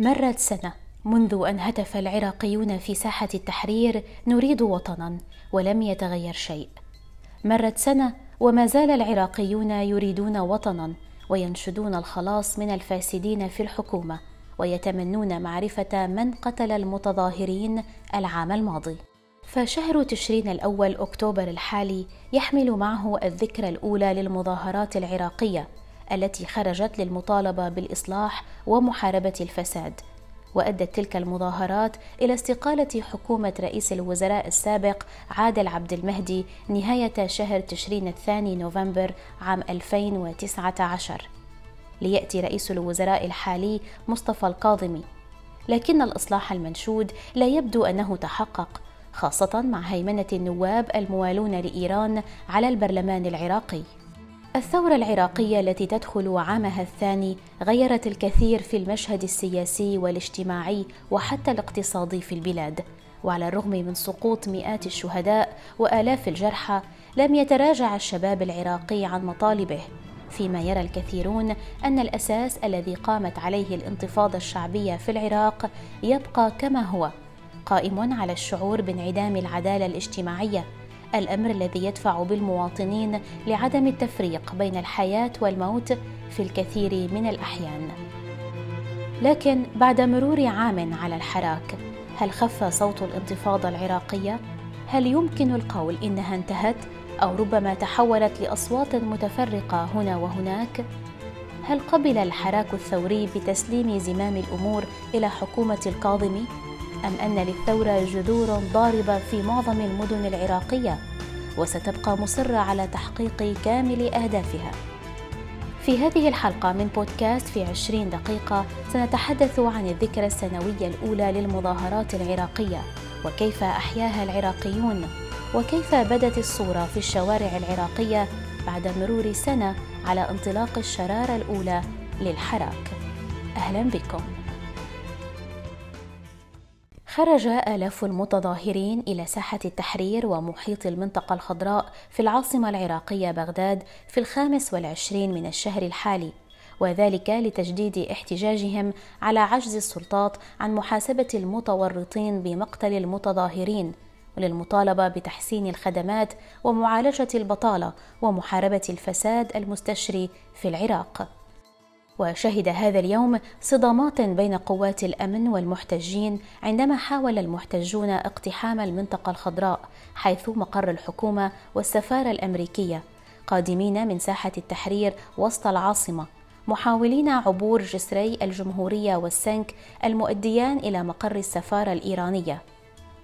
مرت سنة منذ أن هتف العراقيون في ساحة التحرير نريد وطنا ولم يتغير شيء. مرت سنة وما زال العراقيون يريدون وطنا وينشدون الخلاص من الفاسدين في الحكومة ويتمنون معرفة من قتل المتظاهرين العام الماضي. فشهر تشرين الأول أكتوبر الحالي يحمل معه الذكرى الأولى للمظاهرات العراقية التي خرجت للمطالبة بالإصلاح ومحاربة الفساد وأدت تلك المظاهرات إلى استقالة حكومة رئيس الوزراء السابق عادل عبد المهدي نهاية شهر تشرين الثاني نوفمبر عام 2019 ليأتي رئيس الوزراء الحالي مصطفى الكاظمي لكن الإصلاح المنشود لا يبدو أنه تحقق خاصة مع هيمنة النواب الموالون لإيران على البرلمان العراقي. الثورة العراقية التي تدخل عامها الثاني غيرت الكثير في المشهد السياسي والاجتماعي وحتى الاقتصادي في البلاد، وعلى الرغم من سقوط مئات الشهداء وآلاف الجرحى، لم يتراجع الشباب العراقي عن مطالبه، فيما يرى الكثيرون أن الأساس الذي قامت عليه الانتفاضة الشعبية في العراق يبقى كما هو، قائم على الشعور بانعدام العدالة الاجتماعية. الأمر الذي يدفع بالمواطنين لعدم التفريق بين الحياة والموت في الكثير من الأحيان. لكن بعد مرور عام على الحراك هل خف صوت الانتفاضة العراقية؟ هل يمكن القول إنها انتهت أو ربما تحولت لأصوات متفرقة هنا وهناك؟ هل قبل الحراك الثوري بتسليم زمام الأمور إلى حكومة الكاظمي أم أن للثورة جذور ضاربة في معظم المدن العراقية وستبقى مصرة على تحقيق كامل أهدافها؟ في هذه الحلقة من بودكاست في عشرين دقيقة سنتحدث عن الذكرى السنوية الأولى للمظاهرات العراقية وكيف أحياها العراقيون وكيف بدت الصورة في الشوارع العراقية بعد مرور سنة على انطلاق الشرارة الأولى للحراك أهلا بكم خرج آلاف المتظاهرين إلى ساحة التحرير ومحيط المنطقة الخضراء في العاصمة العراقية بغداد في الخامس والعشرين من الشهر الحالي وذلك لتجديد احتجاجهم على عجز السلطات عن محاسبة المتورطين بمقتل المتظاهرين وللمطالبة بتحسين الخدمات ومعالجة البطالة ومحاربة الفساد المستشري في العراق. وشهد هذا اليوم صدامات بين قوات الأمن والمحتجين عندما حاول المحتجون اقتحام المنطقة الخضراء حيث مقر الحكومة والسفارة الأمريكية قادمين من ساحة التحرير وسط العاصمة محاولين عبور جسري الجمهورية والسنك المؤديان إلى مقر السفارة الإيرانية.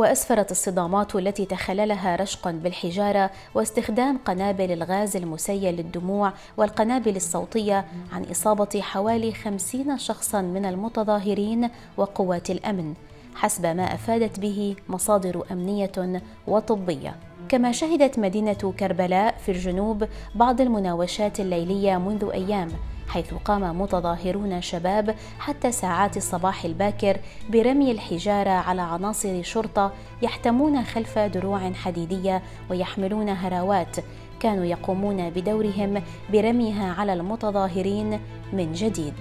وأسفرت الصدامات التي تخللها رشق بالحجارة واستخدام قنابل الغاز المسيل للدموع والقنابل الصوتية عن إصابة حوالي خمسين شخصا من المتظاهرين وقوات الأمن حسب ما أفادت به مصادر أمنية وطبية. كما شهدت مدينة كربلاء في الجنوب بعض المناوشات الليلية منذ أيام حيث قام متظاهرون شباب حتى ساعات الصباح الباكر برمي الحجارة على عناصر شرطة يحتمون خلف دروع حديدية ويحملون هراوات كانوا يقومون بدورهم برميها على المتظاهرين من جديد.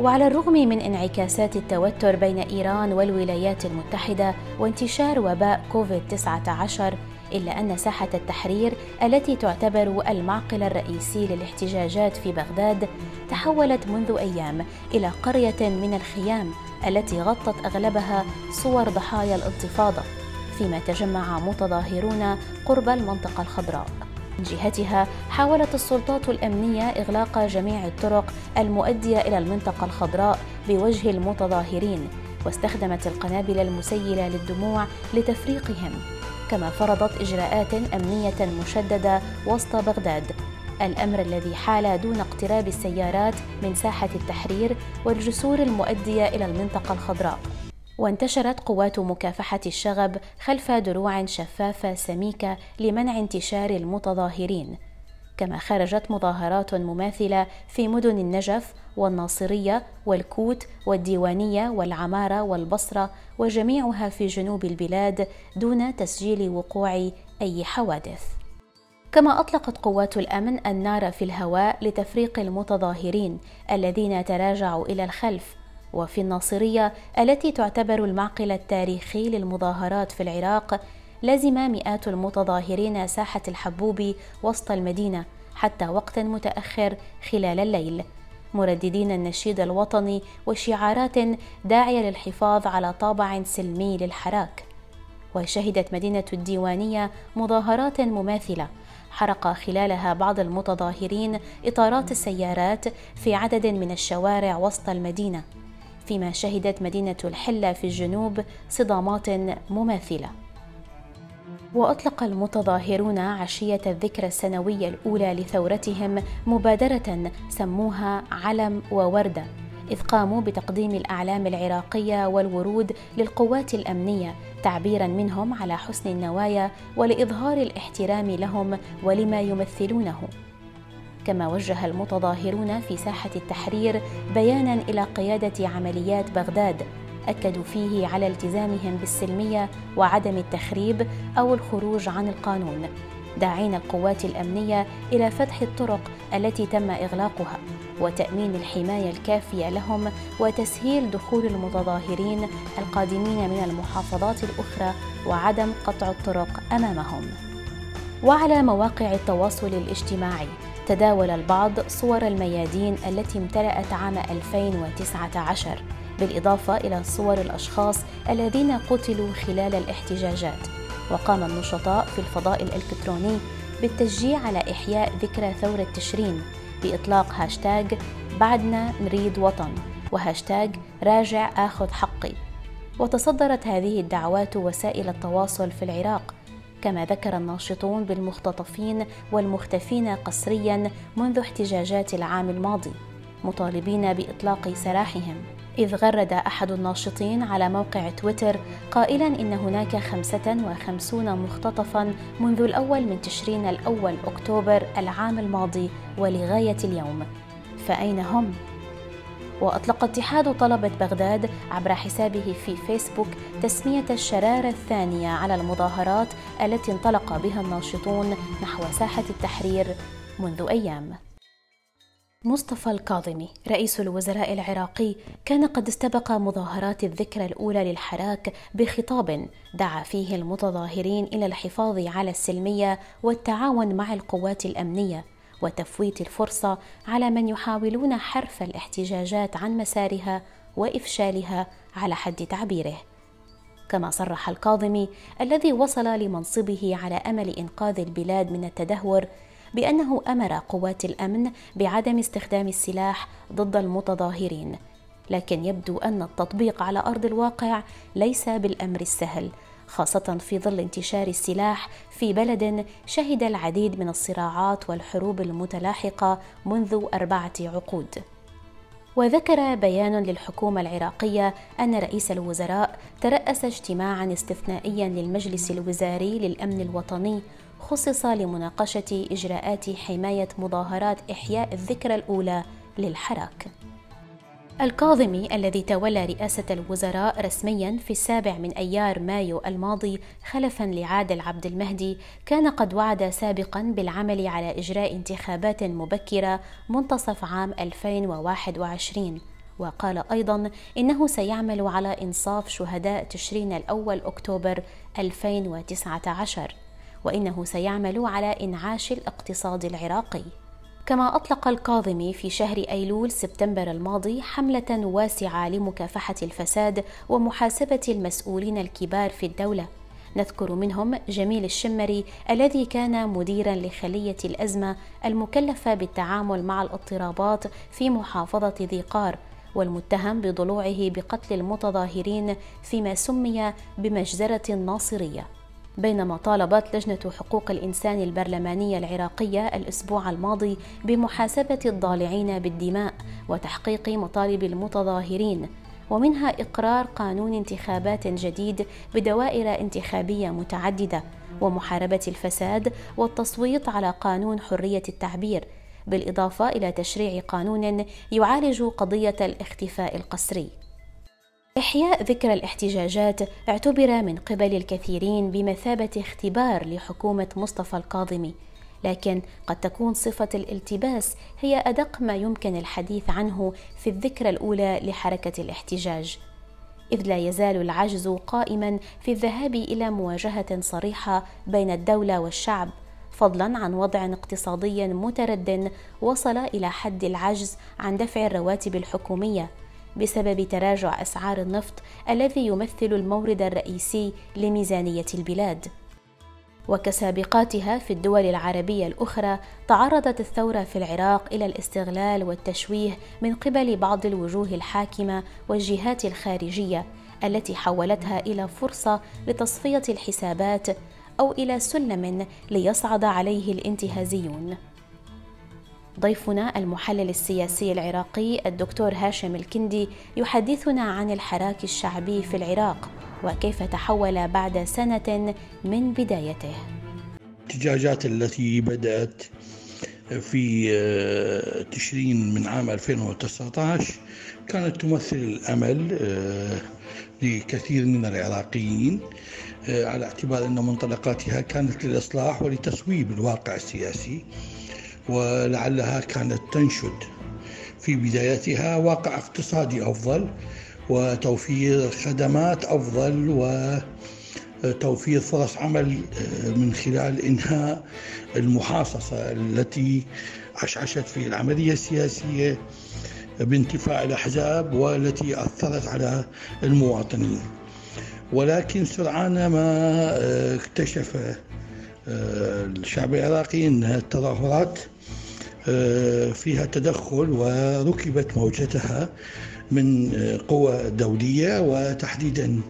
وعلى الرغم من انعكاسات التوتر بين إيران والولايات المتحدة وانتشار وباء كوفيد 19 إلا أن ساحة التحرير التي تعتبر المعقل الرئيسي للاحتجاجات في بغداد تحولت منذ أيام إلى قرية من الخيام التي غطت أغلبها صور ضحايا الانتفاضة فيما تجمع متظاهرون قرب المنطقة الخضراء. من جهتها حاولت السلطات الأمنية إغلاق جميع الطرق المؤدية إلى المنطقة الخضراء بوجه المتظاهرين واستخدمت القنابل المسيلة للدموع لتفريقهم. كما فرضت إجراءات أمنية مشددة وسط بغداد. الأمر الذي حال دون اقتراب السيارات من ساحة التحرير والجسور المؤدية إلى المنطقة الخضراء. وانتشرت قوات مكافحة الشغب خلف دروع شفافة سميكة لمنع انتشار المتظاهرين. كما خرجت مظاهرات مماثلة في مدن النجف والناصرية والكوت والديوانية والعمارة والبصرة وجميعها في جنوب البلاد دون تسجيل وقوع أي حوادث. كما أطلقت قوات الأمن النار في الهواء لتفريق المتظاهرين الذين تراجعوا إلى الخلف. وفي الناصرية التي تعتبر المعقل التاريخي للمظاهرات في العراق لزم مئات المتظاهرين ساحة الحبوب وسط المدينة حتى وقت متأخر خلال الليل. مرددين النشيد الوطني وشعارات داعية للحفاظ على طابع سلمي للحراك. وشهدت مدينة الديوانية مظاهرات مماثلة. حرق خلالها بعض المتظاهرين إطارات السيارات في عدد من الشوارع وسط المدينة. فيما شهدت مدينة الحلة في الجنوب صدامات مماثلة. وأطلق المتظاهرون عشية الذكرى السنوية الأولى لثورتهم مبادرة سموها علم وورده إذ قاموا بتقديم الأعلام العراقية والورود للقوات الأمنية تعبيرا منهم على حسن النوايا ولإظهار الاحترام لهم ولما يمثلونه. كما وجه المتظاهرون في ساحة التحرير بيانا إلى قيادة عمليات بغداد أكدوا فيه على التزامهم بالسلمية وعدم التخريب أو الخروج عن القانون داعين القوات الأمنية إلى فتح الطرق التي تم إغلاقها وتأمين الحماية الكافية لهم وتسهيل دخول المتظاهرين القادمين من المحافظات الأخرى وعدم قطع الطرق أمامهم. وعلى مواقع التواصل الاجتماعي تداول البعض صور الميادين التي امتلأت عام 2019 بالإضافة إلى صور الأشخاص الذين قتلوا خلال الاحتجاجات. وقام النشطاء في الفضاء الإلكتروني بالتشجيع على إحياء ذكرى ثورة تشرين بإطلاق هاشتاج بعدنا نريد وطن وهاشتاج راجع آخذ حقي. وتصدرت هذه الدعوات وسائل التواصل في العراق كما ذكر الناشطون بالمختطفين والمختفين قسريا منذ احتجاجات العام الماضي مطالبين بإطلاق سراحهم. إذ غرد أحد الناشطين على موقع تويتر قائلا إن هناك خمسة وخمسون مختطفا منذ الأول من تشرين الأول أكتوبر العام الماضي ولغاية اليوم فأين هم؟ وأطلق اتحاد طلبة بغداد عبر حسابه في فيسبوك تسمية الشرارة الثانية على المظاهرات التي انطلق بها الناشطون نحو ساحة التحرير منذ أيام مصطفى الكاظمي رئيس الوزراء العراقي كان قد استبق مظاهرات الذكرى الأولى للحراك بخطاب دعا فيه المتظاهرين إلى الحفاظ على السلمية والتعاون مع القوات الأمنية وتفويت الفرصة على من يحاولون حرف الاحتجاجات عن مسارها وإفشالها على حد تعبيره. كما صرح الكاظمي الذي وصل لمنصبه على أمل إنقاذ البلاد من التدهور بأنه أمر قوات الأمن بعدم استخدام السلاح ضد المتظاهرين لكن يبدو أن التطبيق على أرض الواقع ليس بالأمر السهل خاصة في ظل انتشار السلاح في بلد شهد العديد من الصراعات والحروب المتلاحقة منذ أربعة عقود. وذكر بيان للحكومة العراقية أن رئيس الوزراء ترأس اجتماعا استثنائيا للمجلس الوزاري للأمن الوطني خصص لمناقشة إجراءات حماية مظاهرات إحياء الذكرى الأولى للحراك. الكاظمي الذي تولى رئاسة الوزراء رسميا في السابع من أيار مايو الماضي خلفا لعادل عبد المهدي كان قد وعد سابقا بالعمل على إجراء انتخابات مبكرة منتصف عام 2021 وقال أيضا إنه سيعمل على إنصاف شهداء تشرين الأول أكتوبر 2019 وإنه سيعمل على إنعاش الاقتصاد العراقي. كما أطلق الكاظمي في شهر أيلول سبتمبر الماضي حملة واسعة لمكافحة الفساد ومحاسبة المسؤولين الكبار في الدولة. نذكر منهم جميل الشمري الذي كان مديرا لخلية الأزمة المكلفة بالتعامل مع الاضطرابات في محافظة ذي قار والمتهم بضلوعه بقتل المتظاهرين فيما سمي بمجزرة الناصريه بينما طالبت لجنة حقوق الإنسان البرلمانية العراقية الأسبوع الماضي بمحاسبة الضالعين بالدماء وتحقيق مطالب المتظاهرين ومنها إقرار قانون انتخابات جديد بدوائر انتخابية متعددة ومحاربة الفساد والتصويت على قانون حرية التعبير بالإضافة إلى تشريع قانون يعالج قضية الاختفاء القسري. إحياء ذكرى الاحتجاجات اعتبر من قبل الكثيرين بمثابة اختبار لحكومة مصطفى الكاظمي لكن قد تكون صفة الالتباس هي أدق ما يمكن الحديث عنه في الذكرى الأولى لحركة الاحتجاج. إذ لا يزال العجز قائما في الذهاب إلى مواجهة صريحة بين الدولة والشعب فضلا عن وضع اقتصادي مترد وصل إلى حد العجز عن دفع الرواتب الحكومية. بسبب تراجع أسعار النفط الذي يمثل المورد الرئيسي لميزانية البلاد. وكسابقاتها في الدول العربية الأخرى تعرضت الثورة في العراق إلى الاستغلال والتشويه من قبل بعض الوجوه الحاكمة والجهات الخارجية التي حولتها إلى فرصة لتصفية الحسابات أو إلى سلم ليصعد عليه الانتهازيون. ضيفنا المحلل السياسي العراقي الدكتور هاشم الكندي يحدثنا عن الحراك الشعبي في العراق وكيف تحول بعد سنة من بدايته. الاحتجاجات التي بدأت في آه، تشرين من عام 2019 كانت تمثل الأمل آه، لكثير من العراقيين آه، على اعتبار أن منطلقاتها كانت للإصلاح ولتصويب الواقع السياسي. ولعلها كانت تنشد. في بدايتها واقع اقتصادي أفضل وتوفير خدمات أفضل وتوفير فرص عمل آه، من خلال إنهاء المحاصصة التي عشعشت في العملية السياسية بانتفاع الأحزاب والتي أثرت على المواطنين. ولكن سرعان ما آه، اكتشف الشعب العراقي أن التظاهرات آه، فيها تدخل وركبت موجتها من قوى دولية وتحديدا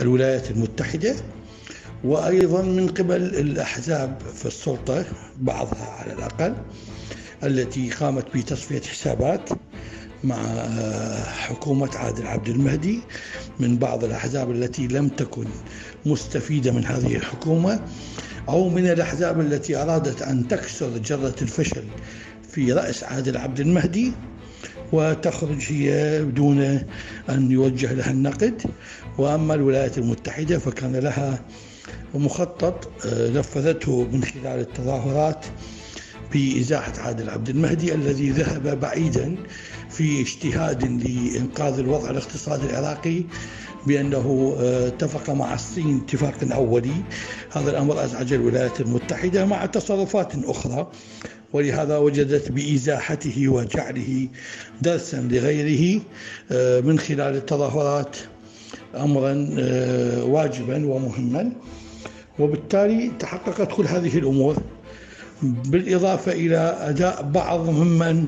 الولايات المتحدة وأيضا من قبل الأحزاب في السلطة بعضها على الأقل التي قامت بتصفية حسابات مع حكومة عادل عبد المهدي من بعض الأحزاب التي لم تكن مستفيدة من هذه الحكومة. أو من الأحزاب التي أرادت أن تكسر جرة الفشل في رأس عادل عبد المهدي وتخرج هي بدون أن يوجه لها النقد. وأما الولايات المتحدة فكان لها مخطط آه، نفذته من خلال التظاهرات بإزاحة عادل عبد المهدي الذي ذهب بعيدا في اجتهاد لإنقاذ الوضع الاقتصادي العراقي بأنه آه، اتفق مع الصين اتفاق أولي. هذا الأمر أزعج الولايات المتحدة مع تصرفات أخرى ولهذا وجدت بإزاحته وجعله درسا لغيره آه، من خلال التظاهرات أمرا آه، واجبا ومهما. وبالتالي تحققت كل هذه الأمور. بالإضافة إلى أداء بعض ممن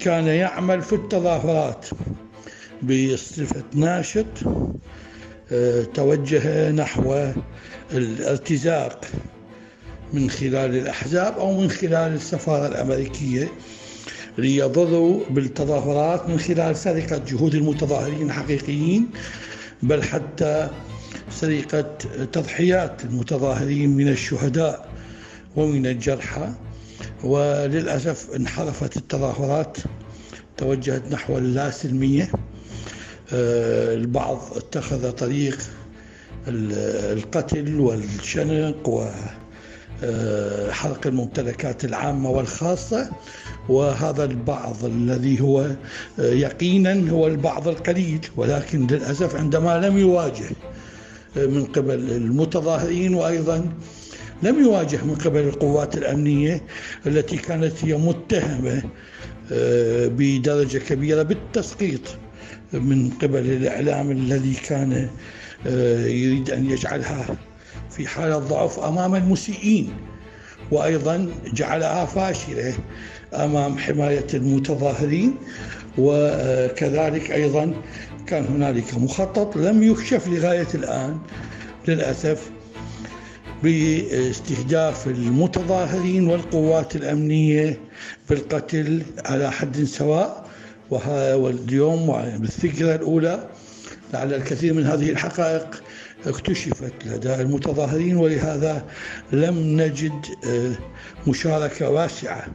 كان يعمل في التظاهرات بصفة ناشط آه، توجه نحو الارتزاق من خلال الأحزاب أو من خلال السفارة الأمريكية ليضروا بالتظاهرات من خلال سرقة جهود المتظاهرين الحقيقيين بل حتى سرقة تضحيات المتظاهرين من الشهداء. ومن الجرحى وللأسف انحرفت التظاهرات توجهت نحو اللاسلمية آه، البعض اتخذ طريق القتل والشنق وحرق آه، الممتلكات العامة والخاصة. وهذا البعض الذي هو آه، يقينا هو البعض القليل. ولكن للأسف عندما لم يواجه من قبل المتظاهرين وأيضا لم يواجه من قبل القوات الأمنية التي كانت هي متهمة آه، بدرجة كبيرة بالتسقيط من قبل الإعلام الذي كان آه، يريد أن يجعلها في حالة ضعف أمام المسيئين. وأيضا جعلها فاشلة أمام حماية المتظاهرين. وكذلك أيضا كان هنالك مخطط لم يكشف لغاية الآن للأسف باستهداف المتظاهرين والقوات الأمنية بالقتل على حد سواء. واليوم بالذكرى الأولى لعل الكثير من هذه الحقائق اكتشفت لدى المتظاهرين ولهذا لم نجد آه، مشاركة واسعة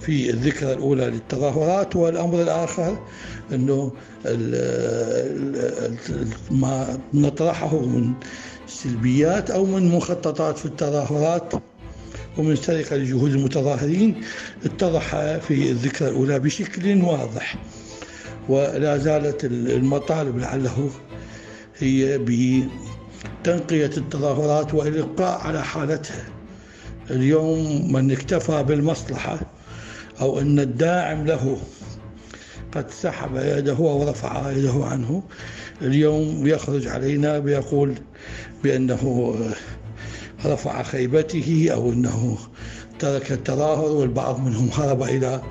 في الذكرى الأولى للتظاهرات. والأمر الآخر أنه ما نطرحه من سلبيات أو من مخططات في التظاهرات ومن سرقة لجهود المتظاهرين اتضح في الذكرى الأولى بشكل واضح. ولا زالت المطالب لعله هي بتنقية التظاهرات والإبقاء على حالتها. اليوم من اكتفى بالمصلحة أو أن الداعم له قد سحب يده ورفع يده عنه. اليوم يخرج علينا بيقول بأنه رفع خيبته أو أنه ترك التظاهر والبعض منهم هرب إلى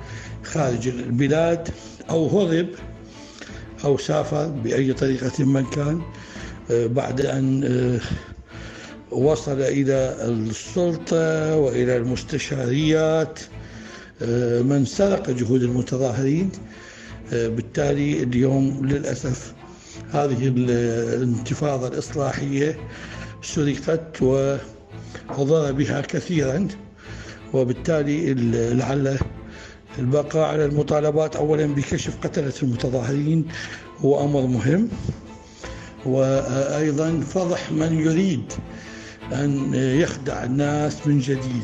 خارج البلاد أو هرب أو سافر بأي طريقة من كان. بعد أن وصل إلى السلطة وإلى المستشاريات من سرق جهود المتظاهرين. بالتالي اليوم للأسف هذه الانتفاضة الإصلاحية سرقت وضر بها كثيرا وبالتالي لعل البقاء على المطالبات أولا بكشف قتلة المتظاهرين هو أمر مهم. وأيضا فضح من يريد أن يخدع الناس من جديد.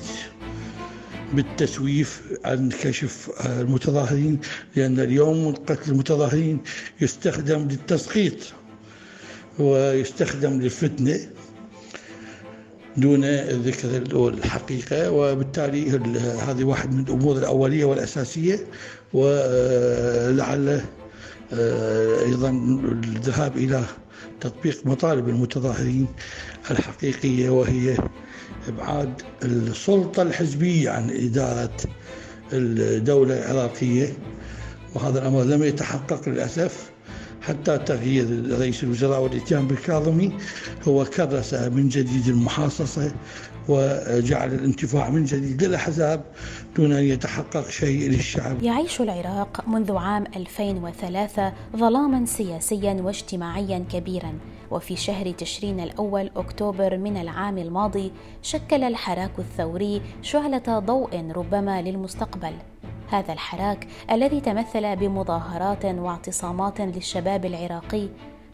بالتسويف عن كشف المتظاهرين لأن اليوم قتل المتظاهرين يستخدم للتسقيط ويستخدم للفتنة دون ذكر الحقيقة وبالتالي هذه واحد من الأمور الأولية والأساسية ولعل أيضا الذهاب إلى تطبيق مطالب المتظاهرين الحقيقية وهي إبعاد السلطة الحزبية عن إدارة الدولة العراقية وهذا الأمر لم يتحقق للأسف. حتى تغيير رئيس الوزراء والإتيان بالكاظمي هو كرس من جديد المحاصصة وجعل الانتفاع من جديد للأحزاب دون أن يتحقق شيء للشعب. يعيش العراق منذ عام 2003 ظلاما سياسيا واجتماعيا كبيرا وفي شهر تشرين الأول أكتوبر من العام الماضي شكل الحراك الثوري شعلة ضوء ربما للمستقبل. هذا الحراك الذي تمثل بمظاهرات واعتصامات للشباب العراقي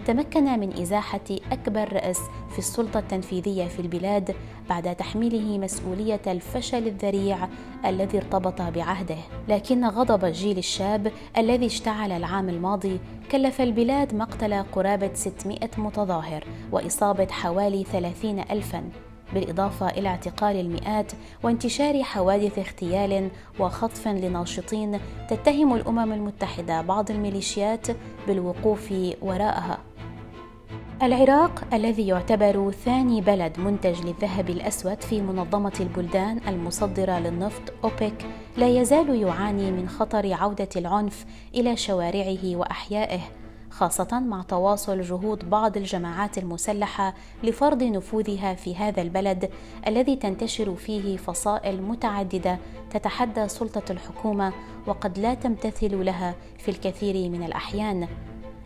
تمكن من إزاحة أكبر رأس في السلطة التنفيذية في البلاد بعد تحميله مسؤولية الفشل الذريع الذي ارتبط بعهده. لكن غضب الجيل الشاب الذي اشتعل العام الماضي كلف البلاد مقتل قرابة 600 متظاهر وإصابة حوالي 30 الفا. بالإضافة إلى اعتقال المئات وانتشار حوادث اغتيال وخطف لناشطين تتهم الأمم المتحدة بعض الميليشيات بالوقوف وراءها. العراق الذي يعتبر ثاني بلد منتج للذهب الأسود في منظمة البلدان المصدرة للنفط أوبك لا يزال يعاني من خطر عودة العنف إلى شوارعه وأحيائه. خاصة مع تواصل جهود بعض الجماعات المسلحة لفرض نفوذها في هذا البلد الذي تنتشر فيه فصائل متعددة تتحدى سلطة الحكومة وقد لا تمتثل لها في الكثير من الأحيان.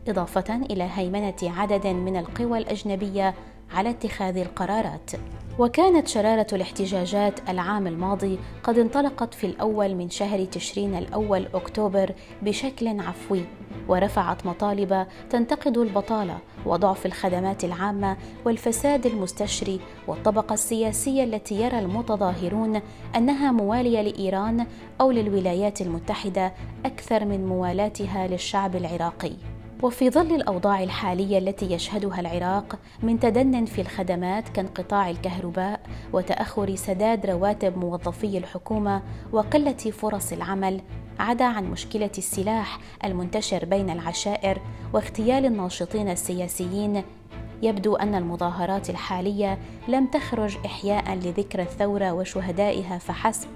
إضافة إلى هيمنة عدد من القوى الأجنبية على اتخاذ القرارات. وكانت شرارة الاحتجاجات العام الماضي قد انطلقت في الأول من شهر تشرين الأول أكتوبر بشكل عفوي ورفعت مطالب تنتقد البطالة وضعف الخدمات العامة والفساد المستشري والطبقة السياسية التي يرى المتظاهرون أنها موالية لإيران أو للولايات المتحدة أكثر من موالاتها للشعب العراقي. وفي ظل الأوضاع الحالية التي يشهدها العراق من تدن في الخدمات كانقطاع الكهرباء وتأخر سداد رواتب موظفي الحكومة وقلة فرص العمل عدا عن مشكلة السلاح المنتشر بين العشائر واغتيال الناشطين السياسيين. يبدو أن المظاهرات الحالية لم تخرج احياء لذكرى الثورة وشهدائها فحسب.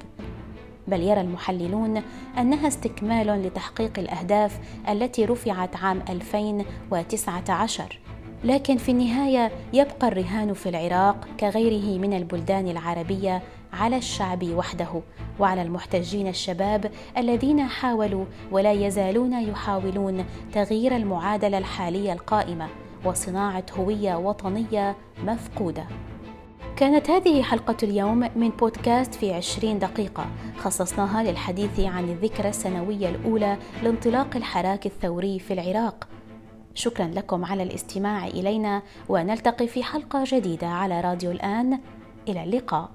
بل يرى المحللون أنها استكمال لتحقيق الأهداف التي رفعت عام 2019 لكن في النهاية يبقى الرهان في العراق كغيره من البلدان العربية على الشعب وحده وعلى المحتجين الشباب الذين حاولوا ولا يزالون يحاولون تغيير المعادلة الحالية القائمة وصناعة هوية وطنية مفقودة. كانت هذه حلقة اليوم من بودكاست في عشرين دقيقة. خصصناها للحديث عن الذكرى السنوية الأولى لانطلاق الحراك الثوري في العراق. شكرا لكم على الاستماع إلينا ونلتقي في حلقة جديدة على راديو الآن. إلى اللقاء.